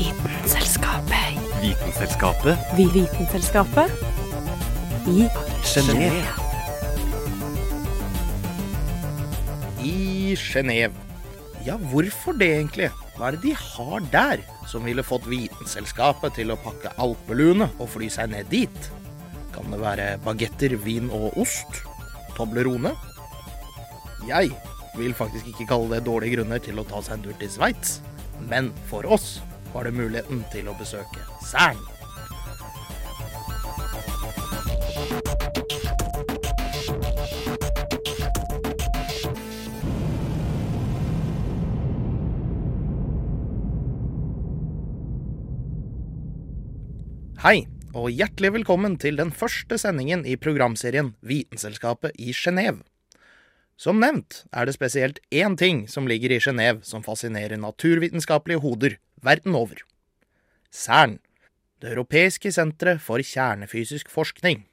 Vitenselskapet. Vitenselskapet Vi Vitenselskapet i Genéve. I Genéve. Ja, hvorfor det egentlig? Hva er det de har der som ville fått Vitenselskapet til å pakke alpeluene og fly seg ned dit? Kan det være bagetter, vin og ost? Toblerone? Jeg vil faktisk ikke kalle det dårlige grunner til å ta seg en tur til Sveits, men for oss var det muligheten til å besøke Cern. Hei, og hjertelig velkommen til den første sendingen i programserien Vitenselskapet i Genéve. Som nevnt er det spesielt én ting som ligger i Genéve som fascinerer naturvitenskapelige hoder verden over. CERN, det europeiske senteret for kjernefysisk forskning.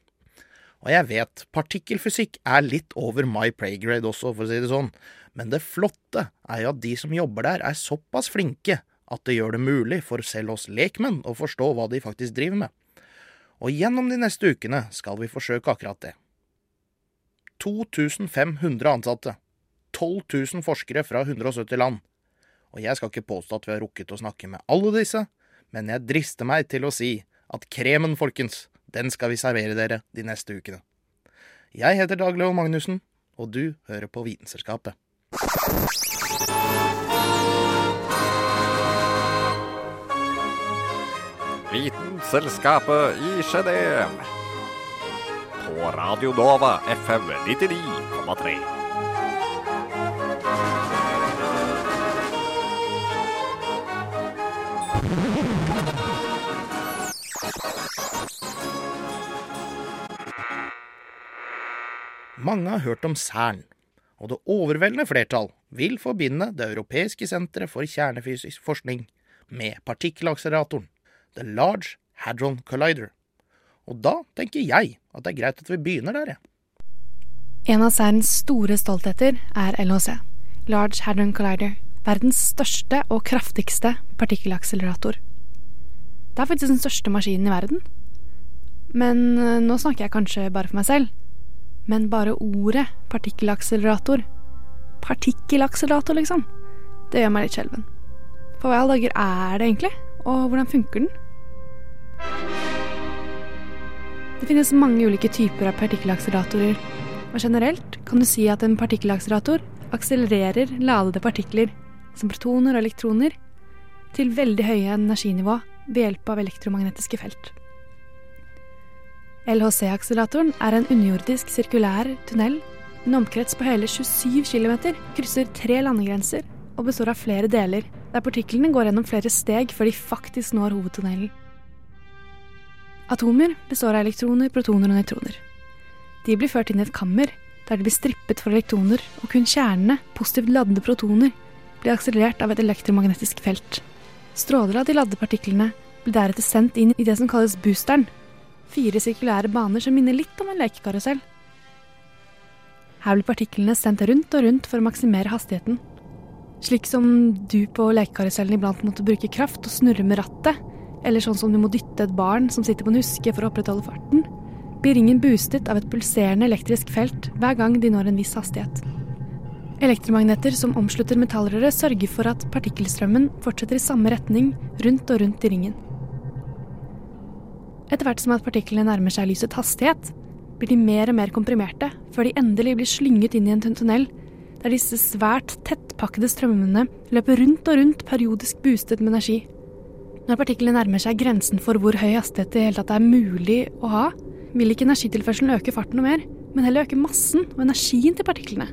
Og jeg vet, partikkelfysikk er litt over my playgrade også, for å si det sånn, men det flotte er jo at de som jobber der er såpass flinke at det gjør det mulig for selv oss lekmenn å forstå hva de faktisk driver med. Og gjennom de neste ukene skal vi forsøke akkurat det. 2500 ansatte, 12 000 forskere fra 170 land. Og jeg skal ikke påstå at vi har rukket å snakke med alle disse, men jeg drister meg til å si at kremen, folkens, den skal vi servere dere de neste ukene. Jeg heter Dag Leo Magnussen, og du hører på Vitenselskapet. Vitenselskapet i Genéve. På Radio Nova FM 99,3. Mange har hørt om CERN, og det overveldende flertall vil forbinde Det europeiske senteret for kjernefysisk forskning med partikkelakseleratoren, The Large Hadron Collider. Og da tenker jeg at det er greit at vi begynner der, jeg. En av CERNs store stoltheter er LHC, Large Hadron Collider, verdens største og kraftigste partikkelakselerator. Det er faktisk den største maskinen i verden. Men eh, nå snakker jeg kanskje bare for meg selv. Men bare ordet partikkelakselerator Partikkelakselerator, liksom. Det gjør meg litt skjelven. For hva i alle dager er det egentlig? Og hvordan funker den? Det finnes mange ulike typer av partikkelakseleratorer, og generelt kan du si at en partikkelakselerator akselererer ladede partikler, som protoner og elektroner, til veldig høye energinivå ved hjelp av elektromagnetiske felt. LHC-akseleratoren er en underjordisk sirkulær tunnel en omkrets på hele 27 km, krysser tre landegrenser og består av flere deler, der partiklene går gjennom flere steg før de faktisk når hovedtunnelen. Atomer består av elektroner, protoner og nøytroner. De blir ført inn i et kammer, der de blir strippet for elektroner, og kun kjernene, positivt ladde protoner, blir akselerert av et elektromagnetisk felt. Stråler av de ladde partiklene blir deretter sendt inn i det som kalles boosteren, fire sirkulære baner som minner litt om en lekekarusell. Her blir partiklene sendt rundt og rundt for å maksimere hastigheten. Slik som du på lekekarusellen iblant måtte bruke kraft og snurre med rattet, eller sånn som du må dytte et barn som sitter på en huske for å opprettholde farten, blir ringen boostet av et pulserende elektrisk felt hver gang de når en viss hastighet. Elektromagneter som omslutter metallrøret, sørger for at partikkelstrømmen fortsetter i samme retning rundt og rundt i ringen. Etter hvert som at partiklene nærmer seg lysets hastighet, blir de mer og mer komprimerte, før de endelig blir slynget inn i en tunnel der disse svært tettpakkede strømmene løper rundt og rundt periodisk boostet med energi. Når partiklene nærmer seg grensen for hvor høy hastighet det hele tatt er mulig å ha, vil ikke energitilførselen øke farten noe mer, men heller øke massen og energien til partiklene.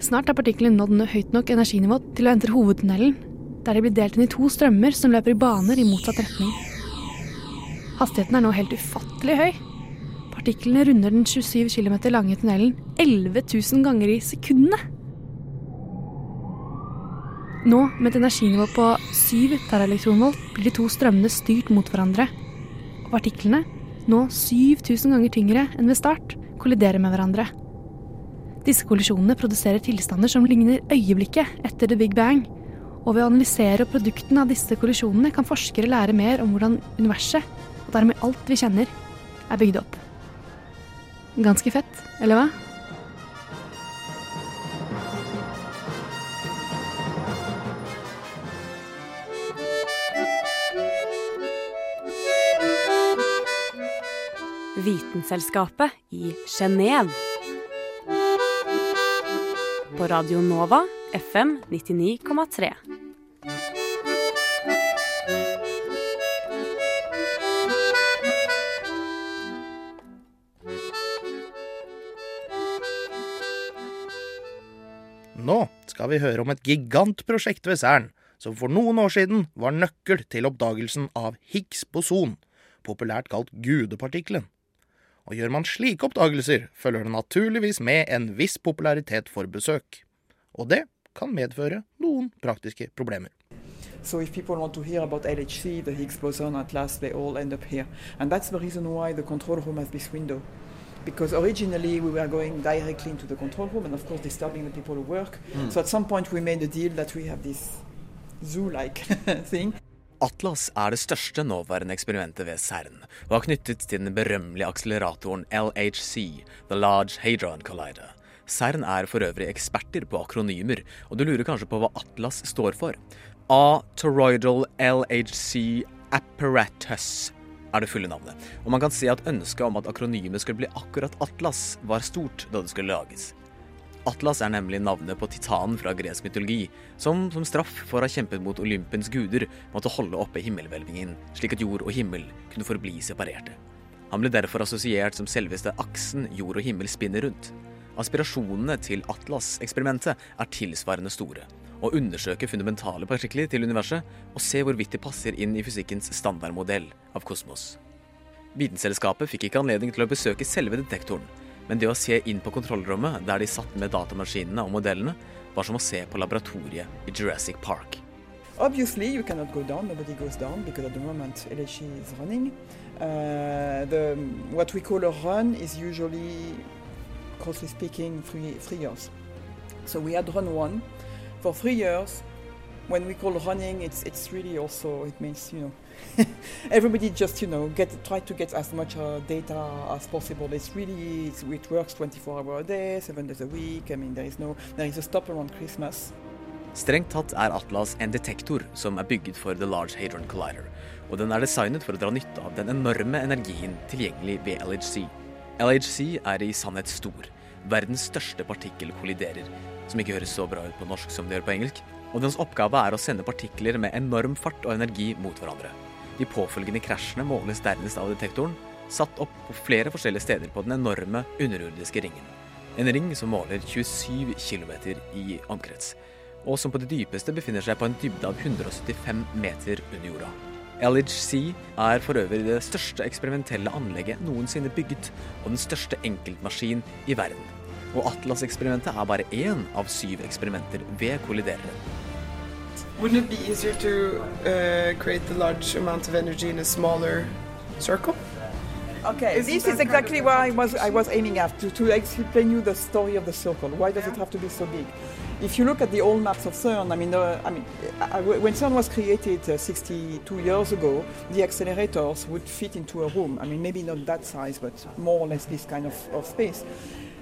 Snart har partiklene nådd høyt nok energinivå til å entre hovedtunnelen, der de blir delt inn i to strømmer som løper i baner i motsatt retning. Hastigheten er nå helt ufattelig høy. Partiklene runder den 27 km lange tunnelen 11 000 ganger i sekundene. Nå, med et energinivå på 7 terrelektronvolt, blir de to strømmene styrt mot hverandre. Og partiklene, nå 7000 ganger tyngre enn ved start, kolliderer med hverandre. Disse kollisjonene produserer tilstander som ligner øyeblikket etter the big bang, Og ved å analysere produktene av disse kollisjonene kan forskere lære mer om hvordan universet, og dermed alt vi kjenner, er bygd opp. Ganske fett, eller hva? Vitenselskapet i Genéve. På Radio Nova FM 99,3. Skal vi høre om et gigantprosjekt ved CERN, som for noen år siden var nøkkel til oppdagelsen av Higgs boson, populært kalt gudepartikkelen. Og gjør man slike oppdagelser, følger det naturligvis med en viss popularitet for besøk. Og det kan medføre noen praktiske problemer. So if people want to hear about LHC, the Higgs boson, at last they all end up here. And that's the reason why the control room has this window. Because originally we were going directly into the control room and of course disturbing the people who work. So at some point we made a deal that we have this zoo-like thing. Atlas er det største nåværende eksperimentet ved CERN, og er knyttet til den berømmelige akseleratoren LHC, The Large Hadron Collider. CERN er for øvrig eksperter på akronymer, og du lurer kanskje på hva Atlas står for. A-Toroidal LHC Apparatus er det fulle navnet. Og man kan se at ønsket om at akronymet skulle bli akkurat Atlas, var stort da det skulle lages. Atlas er nemlig navnet på titanen fra gresk mytologi, som som straff for å ha kjempet mot Olympens guder måtte holde oppe himmelhvelvingen, slik at jord og himmel kunne forbli separerte. Han ble derfor assosiert som selveste aksen jord og himmel spinner rundt. Aspirasjonene til Atlas-eksperimentet er tilsvarende store. Å undersøke fundamentale partikler til universet og se hvorvidt de passer inn i fysikkens standardmodell av kosmos. Vitenselskapet fikk ikke anledning til å besøke selve detektoren, men det å se inn på kontrollrommet der de satt med datamaskinene og modellene, var som å se på laboratoriet i Jurassic Park. Obviously, you cannot go down. Nobody goes down because at the moment LHC is running. Uh, the, what we call a run is usually, closely speaking, three, three years. So we had run one for three years. When we call running, it's it's really also it means you know everybody just you know get try to get as much uh, data as possible. It's really it's, it works 24 hours a day, seven days a week. I mean there is no there is a stop around Christmas. Strengt tatt er Atlas en detektor som er bygget for The Large Hadron Collider, og den er designet for å dra nytte av den enorme energien tilgjengelig ved LHC. LHC er i sannhet stor. Verdens største partikkel kolliderer, som ikke høres så bra ut på norsk som det gjør på engelsk, og dens oppgave er å sende partikler med enorm fart og energi mot hverandre. De påfølgende krasjene måles dernest av detektoren, satt opp på flere forskjellige steder på den enorme underjordiske ringen. En ring som måler 27 km i omkrets, og som på det dypeste befinner seg på en dybde av 175 meter under jorda. LHC er for øvrig det største eksperimentelle anlegget noensinne bygget, og den største enkeltmaskin i verden. Og Atlas-eksperimentet er bare én av syv eksperimenter ved kollidereren. Wouldn't it be easier to uh, create the large amount of energy in a smaller circle? Okay, Isn't this is exactly what I was I was aiming at to, to explain you the story of the circle. Why does it have to be so big? If you look at the old maps of CERN, I mean, uh, I mean, I, I- when CERN was created uh, 62 years ago, the accelerators would fit into a room. I mean, maybe not that size, but more or less this kind of, of space.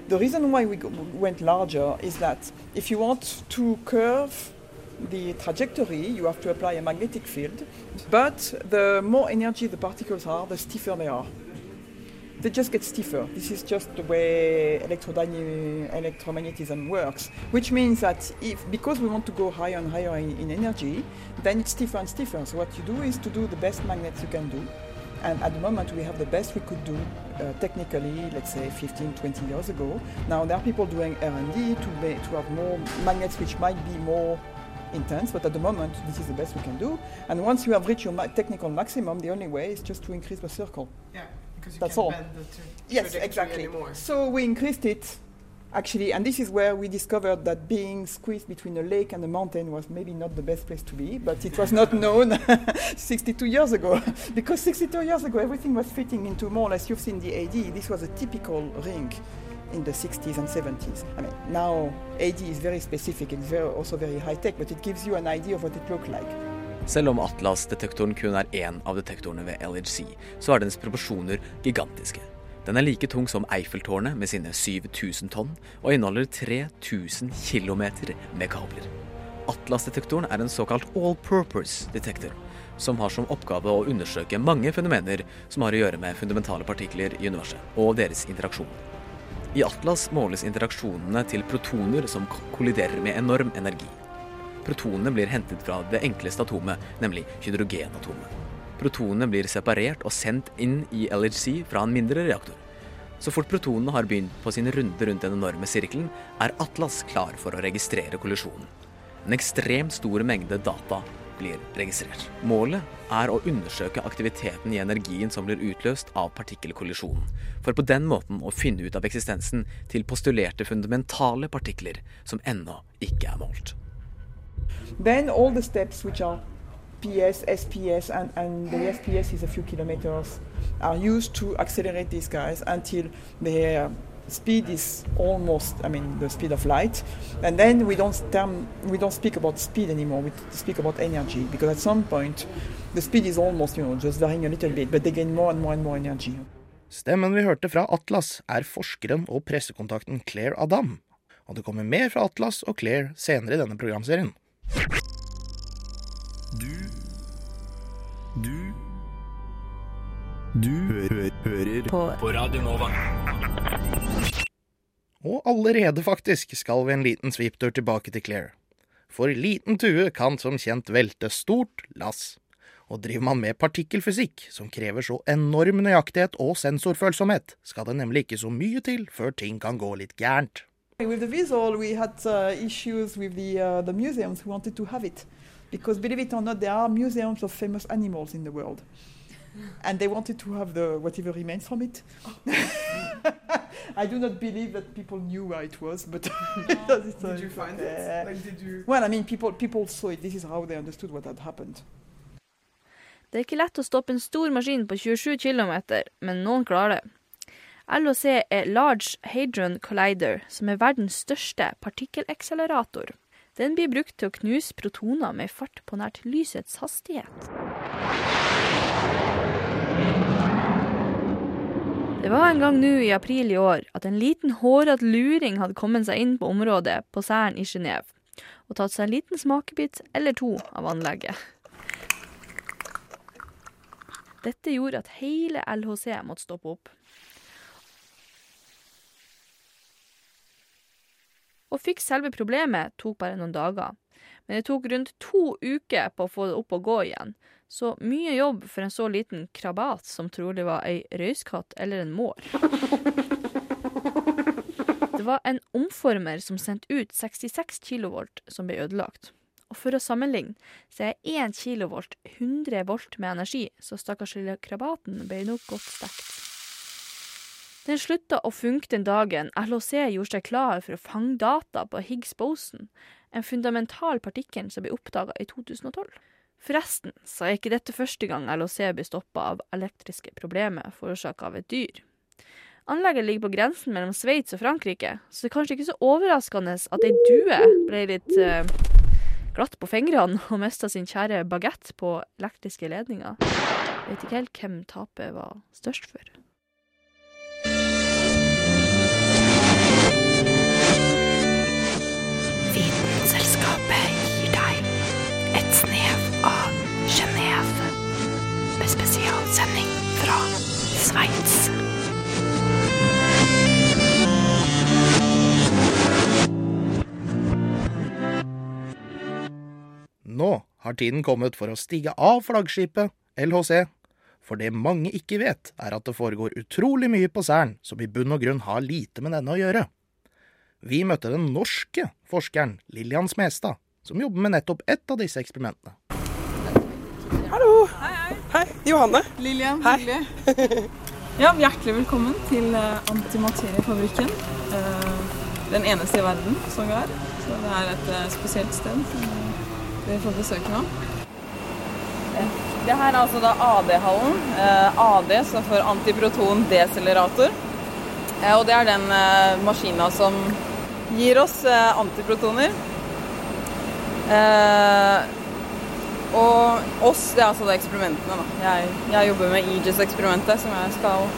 The reason why we go, went larger is that if you want to curve the trajectory, you have to apply a magnetic field. But the more energy the particles are, the stiffer they are. They just get stiffer. This is just the way electromagnetism works. Which means that if because we want to go higher and higher in, in energy, then it's stiffer and stiffer. So what you do is to do the best magnets you can do. And at the moment, we have the best we could do uh, technically, let's say 15, 20 years ago. Now there are people doing R&D to, to have more magnets which might be more intense, but at the moment, this is the best we can do. And once you have reached your ma- technical maximum, the only way is just to increase the circle. Yeah, because you That's can't all. bend the Yes, exactly. anymore. So we increased it, actually, and this is where we discovered that being squeezed between a lake and a mountain was maybe not the best place to be, but it was not known 62 years ago. because 62 years ago, everything was fitting into more or less, you've seen the AD, this was a typical rink in the 60s and 70s. I mean, now AD is very specific and very, also very high tech, but it gives you an idea of what it looked like. Selv om Atlas-detektoren kun er én av detektorene ved LHC, så er dens proporsjoner gigantiske. Den er like tung som Eiffeltårnet med sine 7000 tonn, og inneholder 3000 km med kabler. Atlas-detektoren er en såkalt all-purpose detektor, som har som oppgave å undersøke mange fenomener som har å gjøre med fundamentale partikler i universet, og deres interaksjon. I Atlas måles interaksjonene til protoner som kolliderer med enorm energi. Protonene blir hentet fra det enkleste atomet, nemlig hydrogenatomet. Protonene blir separert og sendt inn i LHC fra en mindre reaktor. Så fort protonene har begynt på sin runde rundt den enorme sirkelen, er Atlas klar for å registrere kollisjonen. En ekstremt stor mengde data blir registrert. Målet er å undersøke aktiviteten i energien som blir utløst av partikkelkollisjonen, for på den måten å finne ut av eksistensen til postulerte fundamentale partikler som ennå ikke er målt. Then all the steps which are PS, SPS, and, and the SPS is a few kilometers, are used to accelerate these guys until their speed is almost, I mean, the speed of light. And then we don't, term, we don't speak about speed anymore, we speak about energy, because at some point the speed is almost, you know, just varying a little bit, but they gain more and more and more energy. Stemmen vi hørte fra Atlas, er forskeren og pressekontakten Claire Adam. Og det kommer mer fra Atlas og Claire senere i denne programserien. Du Du Du hø hø hører på. på Radio Nova. Og allerede, faktisk, skal vi en liten sviptur tilbake til Claire. For liten tue kan som kjent velte stort lass. Og driver man med partikkelfysikk, som krever så enorm nøyaktighet og sensorfølsomhet, skal det nemlig ikke så mye til før ting kan gå litt gærent. With the visual, we had uh, issues with the, uh, the museums who wanted to have it. Because believe it or not, there are museums of famous animals in the world. And they wanted to have the whatever remains from it. I do not believe that people knew where it was, but it's, uh, Did you find it? Like, did you? Well, I mean, people people saw it. This is how they understood what had happened. Det er ikke lett å stoppe en stor maskin på 27 km, men noen klarer det. LHC er Large Hadron Collider, som er verdens største partikkelakselerator. Den blir brukt til å knuse protoner med fart på nært lysets hastighet. Det var en gang nå i april i år at en liten hårete luring hadde kommet seg inn på området på Cern i Genéve, og tatt seg en liten smakebit eller to av anlegget. Dette gjorde at hele LHC måtte stoppe opp. Å fikk selve problemet tok bare noen dager, men det tok rundt to uker på å få det opp og gå igjen, så mye jobb for en så liten krabat som trolig var ei røyskatt eller en mår. Det var en omformer som sendte ut 66 kilovolt som ble ødelagt. Og for å sammenligne, så er 1 kilovolt 100 volt med energi, så stakkars lille krabaten ble nok godt stekt. Den slutta å funke den dagen LHC gjorde seg klar for å fange data på Higgs boson, en fundamental partikkel som ble oppdaga i 2012. Forresten så er ikke dette første gang LHC blir stoppa av elektriske problemer forårsaka av et dyr. Anlegget ligger på grensen mellom Sveits og Frankrike, så det er kanskje ikke så overraskende at ei due ble litt uh, glatt på fingrene og mista sin kjære bagett på elektriske ledninger. Jeg vet ikke helt hvem tapet var størst for. Tiden kommet for å stige av flaggskipet LHC. For det mange ikke vet, er at det foregår utrolig mye på Cern som i bunn og grunn har lite med denne å gjøre. Vi møtte den norske forskeren Lillian Smestad, som jobber med nettopp ett av disse eksperimentene. Hallo! Hei, hei. Hei, Johanne. Lillian, Hei. hyggelig. ja, hjertelig velkommen til uh, Antimateriefabrikken. Eh, den eneste i verden som er. Så det er et eh, spesielt sted som dere får besøk nå. Det her er altså da AD-hallen. AD står for antiproton decelerator. Eh, og det er den eh, maskina som gir oss eh, antiprotoner. Eh, og oss, det er altså det eksperimentene. Da. Jeg, jeg jobber med Aegis-eksperimentet, som jeg skal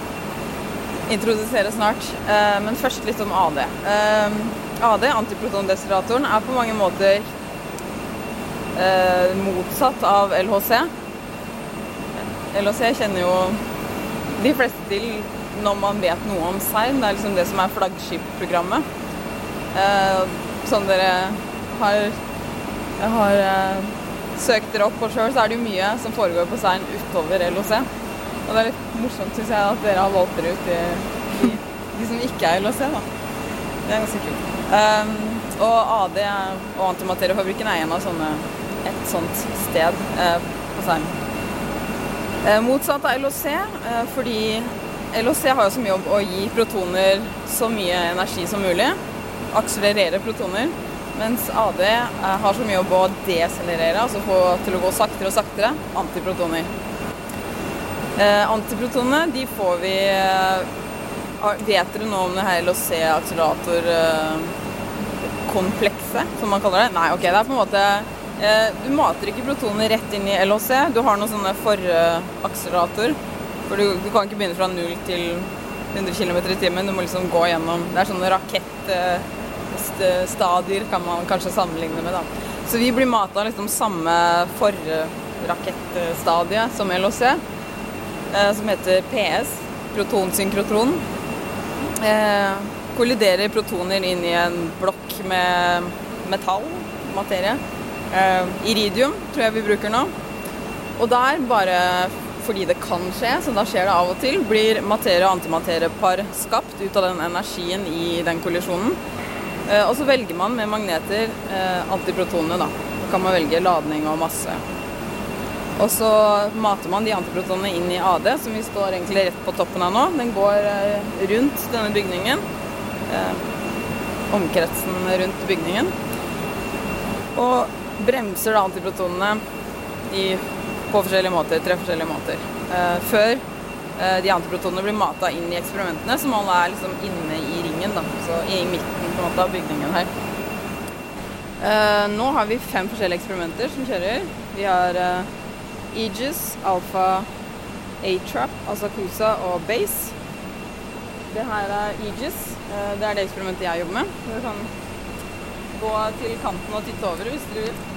introdusere snart. Eh, men først litt om AD. Eh, AD, antiprotondestilleratoren, er på mange måter eh, motsatt av LHC. LHC kjenner jo de fleste til når man vet noe om sein Det er liksom det som er flaggskipprogrammet. Eh, som dere har, har eh, søkt dere opp på sjøl, så er det jo mye som foregår på sein utover LHC. Og det er litt morsomt, syns jeg, at dere har valgt dere ut i, de, de som ikke er LHC, da. Det er ganske kult. Um, og AD og Antimateriefabrikken er en av sånne, sånt sted eh, på CERN. Eh, motsatt av LHC, eh, fordi LHC har jo som jobb å gi protoner så mye energi som mulig. Akselerere protoner. Mens AD eh, har som jobb å deselerere, altså få til å gå saktere og saktere. Antiprotoner. Eh, antiprotonene de får vi eh, Vet dere noe om det her LHC-akseleratorkomplekset, som man kaller det? Nei, ok, det er på en måte eh, Du mater ikke protoner rett inn i LHC. Du har noen sånne forakselerator. For du, du kan ikke begynne fra 0 til 100 km i timen. Du må liksom gå gjennom Det er sånne rakettstadier, kan man kanskje sammenligne med. da. Så vi blir mata liksom samme forrakettstadie som LHC, eh, som heter PS, protonsynkroton. Eh, kolliderer protoner inn i en blokk med metall, materie. Eh, iridium tror jeg vi bruker nå. Og der, bare fordi det kan skje, så da skjer det av og til, blir materie- og antimateriepar skapt ut av den energien i den kollisjonen. Eh, og så velger man med magneter eh, antiprotonene, da. Da kan man velge ladning og masse. Og så mater man de antiprotonene inn i AD, som vi står egentlig rett på toppen av nå. Den går rundt denne bygningen. Omkretsen rundt bygningen. Og bremser da antiprotonene i, på forskjellige måter, tre forskjellige måter. Eh, før eh, de antiprotonene blir mata inn i eksperimentene, som alle er liksom inne i ringen, da. Så i midten på en måte av bygningen her. Eh, nå har vi fem forskjellige eksperimenter som kjører. Vi har Aegis, Alpha, A-Trap, altså Cosa og Base. Det her er Aegis. Det er det eksperimentet jeg jobber med. Dere kan gå til kanten og titte over hvis dere vil.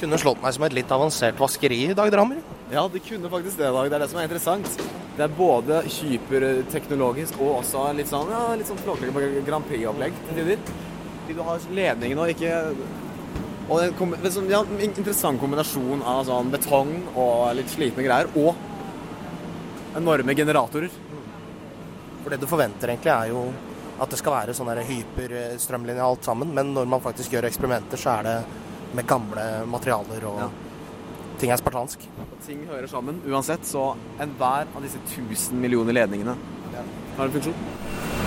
Kunne slått meg som et litt avansert vaskeri i dag, Drammer. Ja, det kunne faktisk det, Dag. Det er det som er interessant. Det er både hyperteknologisk og også litt sånn, ja, litt sånn på Grand Prix-opplegg til tider. Du har ledningen og ikke Og en, sånn, ja, en interessant kombinasjon av sånn betong og litt slitne greier, og enorme generatorer. For det du forventer egentlig er jo at det skal være sånn hyperstrømlinje alt sammen, men når man faktisk gjør eksperimenter, så er det med gamle materialer og Ja. ting er spartansk. Og ting hører sammen uansett, så enhver av disse 1000 millioner ledningene har en funksjon.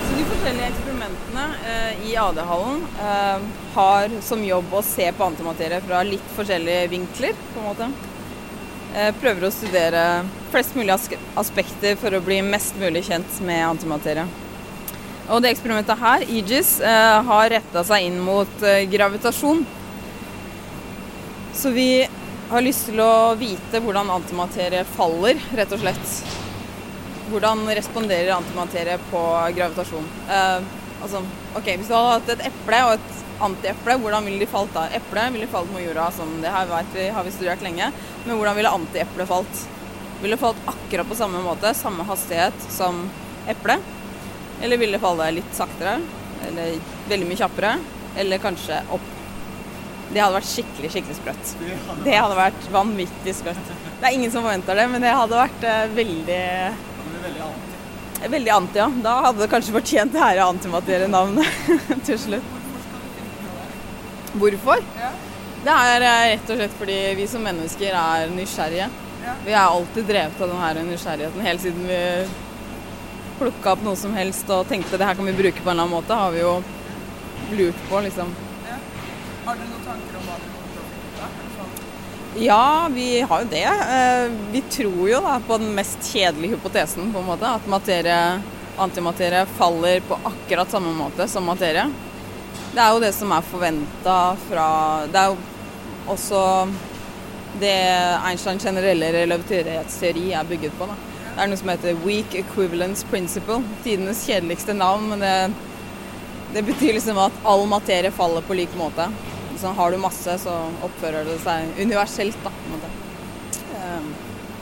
Så de forskjellige eksperimentene eh, i AD-hallen eh, har som jobb å se på antimaterie fra litt forskjellige vinkler, på en måte. Eh, prøver å studere flest mulig as aspekter for å bli mest mulig kjent med antimaterie. Og det eksperimentet her, Aegis, eh, har retta seg inn mot eh, gravitasjon. Så vi har lyst til å vite hvordan antimaterie faller, rett og slett. Hvordan responderer antimaterie på gravitasjon? Eh, altså, ok, Hvis du hadde hatt et eple og et antieple, hvordan ville de falt da? Eplet ville falt mot jorda, som det her vet vi, har vi studert lenge. Men hvordan ville antieplet falt? Ville falt akkurat på samme måte, samme hastighet som eplet? Eller ville det falle litt saktere? Eller veldig mye kjappere? Eller kanskje opp? Det hadde vært skikkelig skikkelig sprøtt. Det hadde vært vanvittig sprøtt. Det er ingen som forventer det, men det hadde vært veldig veldig Veldig anti, ja. Da hadde det kanskje fortjent det her antimaterienavnet til slutt. Hvorfor? Det er eh, rett og slett fordi vi som mennesker er nysgjerrige. Vi er alltid drevet av den her nysgjerrigheten. Helt siden vi plukka opp noe som helst og tenkte det her kan vi bruke på en eller annen måte, har vi jo lurt på, liksom. Har dere noen tanker om hva dere finne? Ja, vi har jo det. Eh, Vi tror jo da på den mest kjedelige hypotesen, på en måte. At materie antimaterie faller på akkurat samme måte som materie. Det er jo det som er forventa fra Det er jo også det Einsteins generelle relativitetsteori er bygget på. Da. Det er noe som heter weak equivalence principle. Tidenes kjedeligste navn, men det, det betyr liksom at all materie faller på lik måte. Så har du masse, så oppfører det seg universelt, da. på en måte. Um,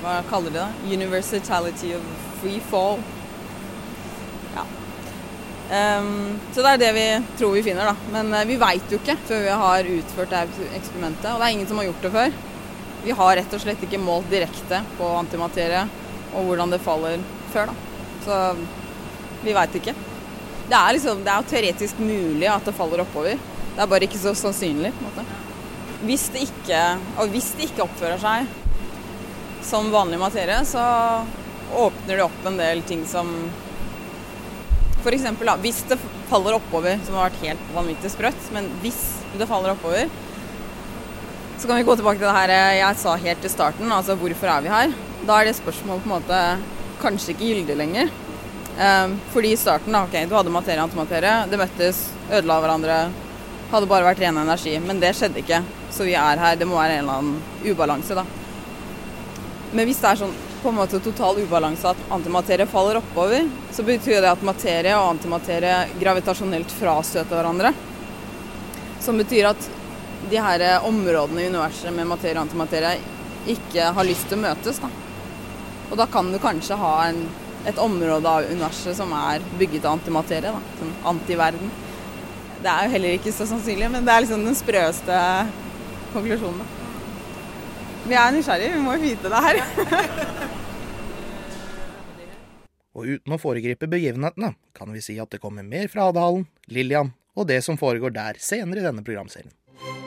hva kaller de det? Universality of free fall. Ja. Um, så det er det vi tror vi finner, da. Men uh, vi veit jo ikke før vi har utført det eksperimentet. Og det er ingen som har gjort det før. Vi har rett og slett ikke målt direkte på antimaterie og hvordan det faller før, da. Så vi veit ikke. Det er, liksom, det er jo teoretisk mulig at det faller oppover. Det er bare ikke så sannsynlig. på en måte. Hvis det ikke, og hvis det ikke oppfører seg som vanlig materie, så åpner det opp en del ting som F.eks. hvis det faller oppover, som har vært helt vanvittig sprøtt, men hvis det faller oppover, så kan vi gå tilbake til det her jeg sa helt til starten, altså hvorfor er vi her? Da er det spørsmålet på en måte kanskje ikke gyldig lenger. Um, fordi i starten, ok, du hadde materie og antimaterie, det møttes, ødela hverandre, hadde bare vært ren energi. Men det skjedde ikke, så vi er her. Det må være en eller annen ubalanse, da. Men hvis det er sånn på en måte total ubalanse at antimaterie faller oppover, så betyr det at materie og antimaterie gravitasjonelt frastøter hverandre. Som betyr at de her områdene i universet med materie og antimaterie ikke har lyst til å møtes. Da. Og da kan du kanskje ha en, et område av universet som er bygget av antimaterie. Da. som antiverden. Det er jo heller ikke så sannsynlig, men det er liksom den sprøeste konklusjonen. Vi er nysgjerrige, vi må jo vite det her. Og uten å foregripe begivenhetene, kan vi si at det kommer mer fra Hadehallen, Lillian og det som foregår der senere i denne programserien.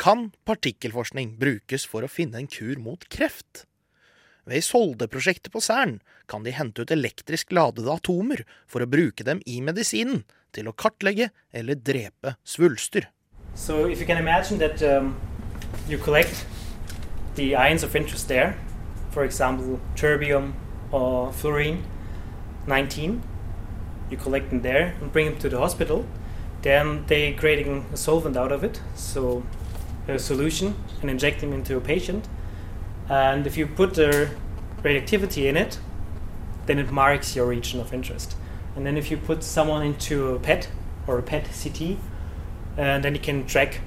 Kan partikkelforskning brukes for å finne en kur mot kreft? Ved Solde-prosjektet på Cern kan de hente ut elektrisk ladede atomer for å bruke dem i medisinen til å kartlegge eller drepe svulster. So if you imagine that um, you collect the ions for example, terbium or fluorine 19, you collect them there and bring them to the hospital. Then they creating a solvent out of it, so a solution, and inject them into a patient. And if you put the radioactivity in it, then it marks your region of interest. And then if you put someone into a PET or a PET CT, and then you can track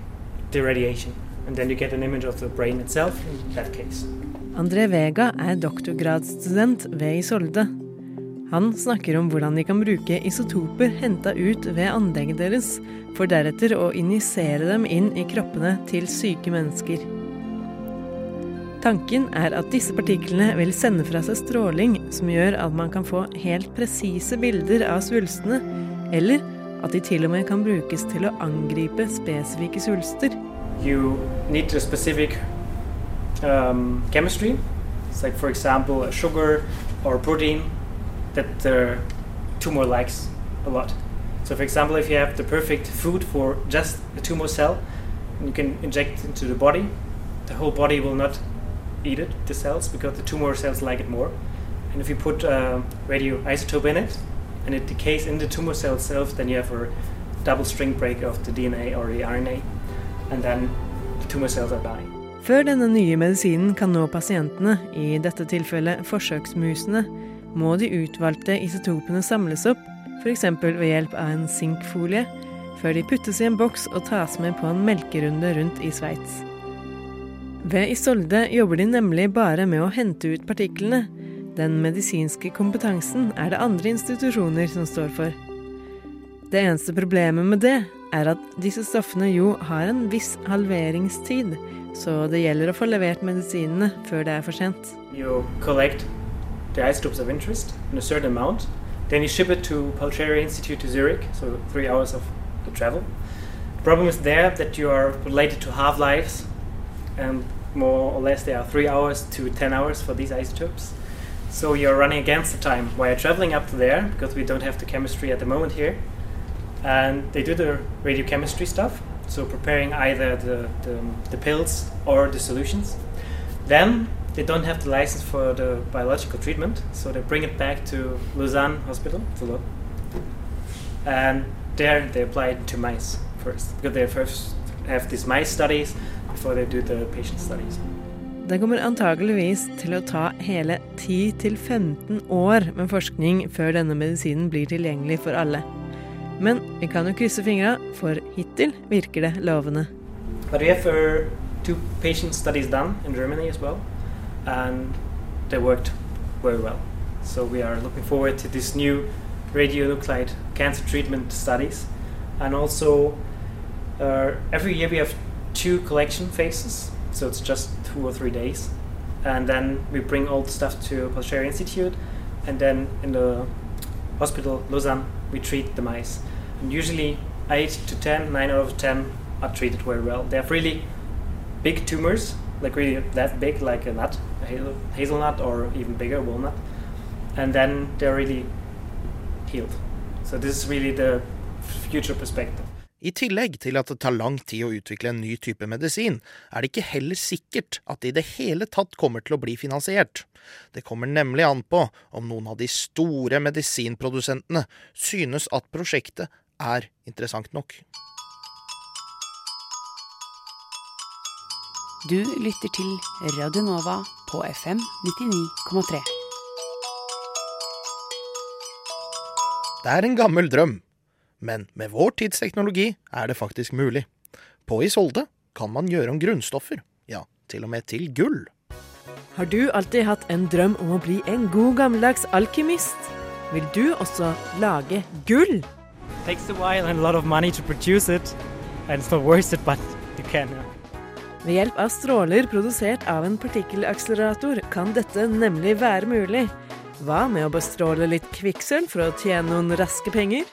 the radiation. And then you get an image of the brain itself in that case. André Vega er doktorgradsstudent ved Isolde. Han snakker om hvordan de kan bruke isotoper henta ut ved anlegget deres, for deretter å injisere dem inn i kroppene til syke mennesker. Tanken er at disse partiklene vil sende fra seg stråling som gjør at man kan få helt presise bilder av svulstene, eller at de til og med kan brukes til å angripe spesifikke svulster. You need a specific um, like, for example, sugar or protein that the tumor likes a lot. So, for example, if you have the perfect food for just a tumor cell, and you can inject into the body, the whole body will not eat it, the cells, because the tumor cells like it more. And if you put uh, radioisotope in it, and it decays in the tumor cell itself, then you have a double string break of the DNA or the RNA, and then the tumor cells are dying. Før denne nye medisinen kan nå pasientene, i dette tilfellet forsøksmusene, må de utvalgte isotopene samles opp, f.eks. ved hjelp av en sinkfolie, før de puttes i en boks og tas med på en melkerunde rundt i Sveits. Ved Isolde jobber de nemlig bare med å hente ut partiklene. Den medisinske kompetansen er det andre institusjoner som står for. Det eneste problemet med det er at disse stoffene jo har en viss halveringstid, så det gjelder å få levert medisinene før det er for sent. You collect the isotopes of interest in a certain amount, then you ship it to Paltieri Institute to Zurich, so three hours of the travel. The Problem is there that you are related to half lives, and more or less they are three hours to ten hours for these isotopes. So you're running against the time while traveling up to there because we don't have the chemistry at the moment here. And they do the radiochemistry stuff, so preparing either the, the, the pills or the solutions. Then they don't have the license for the biological treatment, so they bring it back to Lausanne Hospital, Toulouse, and there they apply it to mice first, because they first have these mice studies before they do the patient studies. Det kommer antageligvis til å ta hele 10-15 år med forskning før denne medisinen blir tilgjengelig for alle. Men vi kan jo krysse fingra, for hittil virker det lovende. But we have uh, two patient studies done in Germany as well, and they worked very well. So we are looking forward to this new radionuclide cancer treatment studies, and also uh, every year we have two collection phases. So it's just two or three days, and then we bring all the stuff to Pasteur Institute, and then in the hospital Lausanne we treat the mice. And usually eight to 10, nine out of ten are treated very well. They have really big tumors, like really that big, like a nut, a hazel, hazelnut, or even bigger walnut, and then they're really healed. So this is really the future perspective. I tillegg til at det tar lang tid å utvikle en ny type medisin, er det ikke heller sikkert at det i det hele tatt kommer til å bli finansiert. Det kommer nemlig an på om noen av de store medisinprodusentene synes at prosjektet er interessant nok. Du lytter til Radio Nova på FM 99,3. Det er en gammel drøm, men med vår tids teknologi er det faktisk mulig. På Isolde kan man gjøre om grunnstoffer, ja, til og med til gull. Har du alltid hatt en drøm om å bli en god gammeldags alkymist? Vil du også lage gull? takes a while and a lot of money to produce it, and it's not worth it, but you can. Yeah. Ved hjelp av stråler produsert av en partikkelakselerator kan dette nemlig være mulig. Hva med å bestråle litt kvikksølv for å tjene noen raske penger?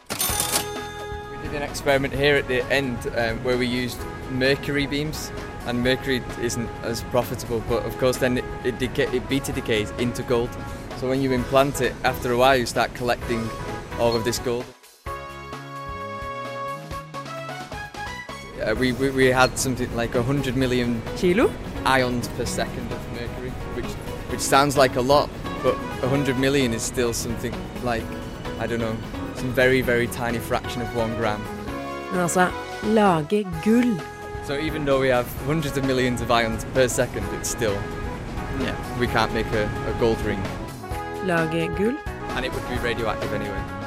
An experiment here at the end um, where we used mercury beams, and mercury isn't as profitable, but of course then it, it, it beta decays into gold. So when you implant it, after a while you start collecting all of this gold. Uh, we, we, we had something like 100 million Kilo? ions per second of mercury, which, which sounds like a lot, but 100 million is still something like, I don't know, some very, very tiny fraction of one gram. Men altså, lage gull. So even though we have hundreds of millions of ions per second, it's still, yeah, we can't make a, a gold ring. Lage gull? And it would be radioactive anyway.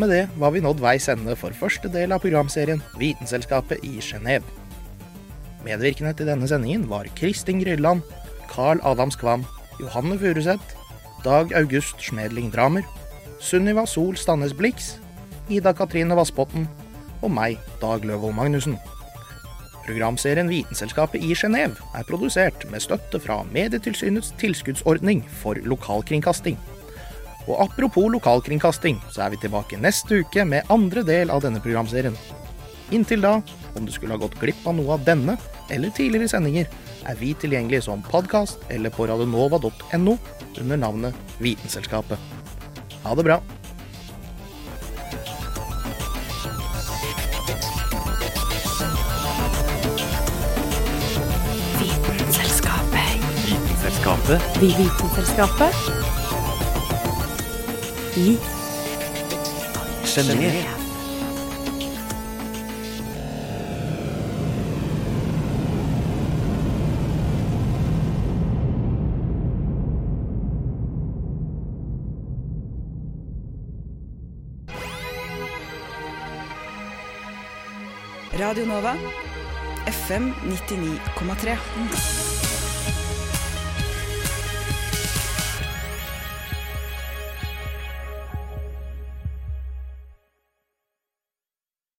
Og med det var vi nådd veis ende for første del av programserien Vitenselskapet i Genéve. Medvirkende til denne sendingen var Kristin Grylland, Carl Adams Kvam, Johanne Furuseth, Dag August Schmedling Dramer, Sunniva Sol Stannes Blix, Ida Katrine Vassbotn og meg, Dag Løvold Magnussen. Programserien Vitenselskapet i Genéve er produsert med støtte fra Medietilsynets tilskuddsordning for lokalkringkasting. Og apropos lokalkringkasting, så er vi tilbake neste uke med andre del av denne programserien. Inntil da, om du skulle ha gått glipp av noe av denne eller tidligere sendinger, er vi tilgjengelige som podkast eller på radionova.no under navnet Vitenselskapet. Ha det bra. Vitenselskapet. Vitenselskapet. Vi Vitenselskapet. I Genéve. Radio Nova, FM 99,3.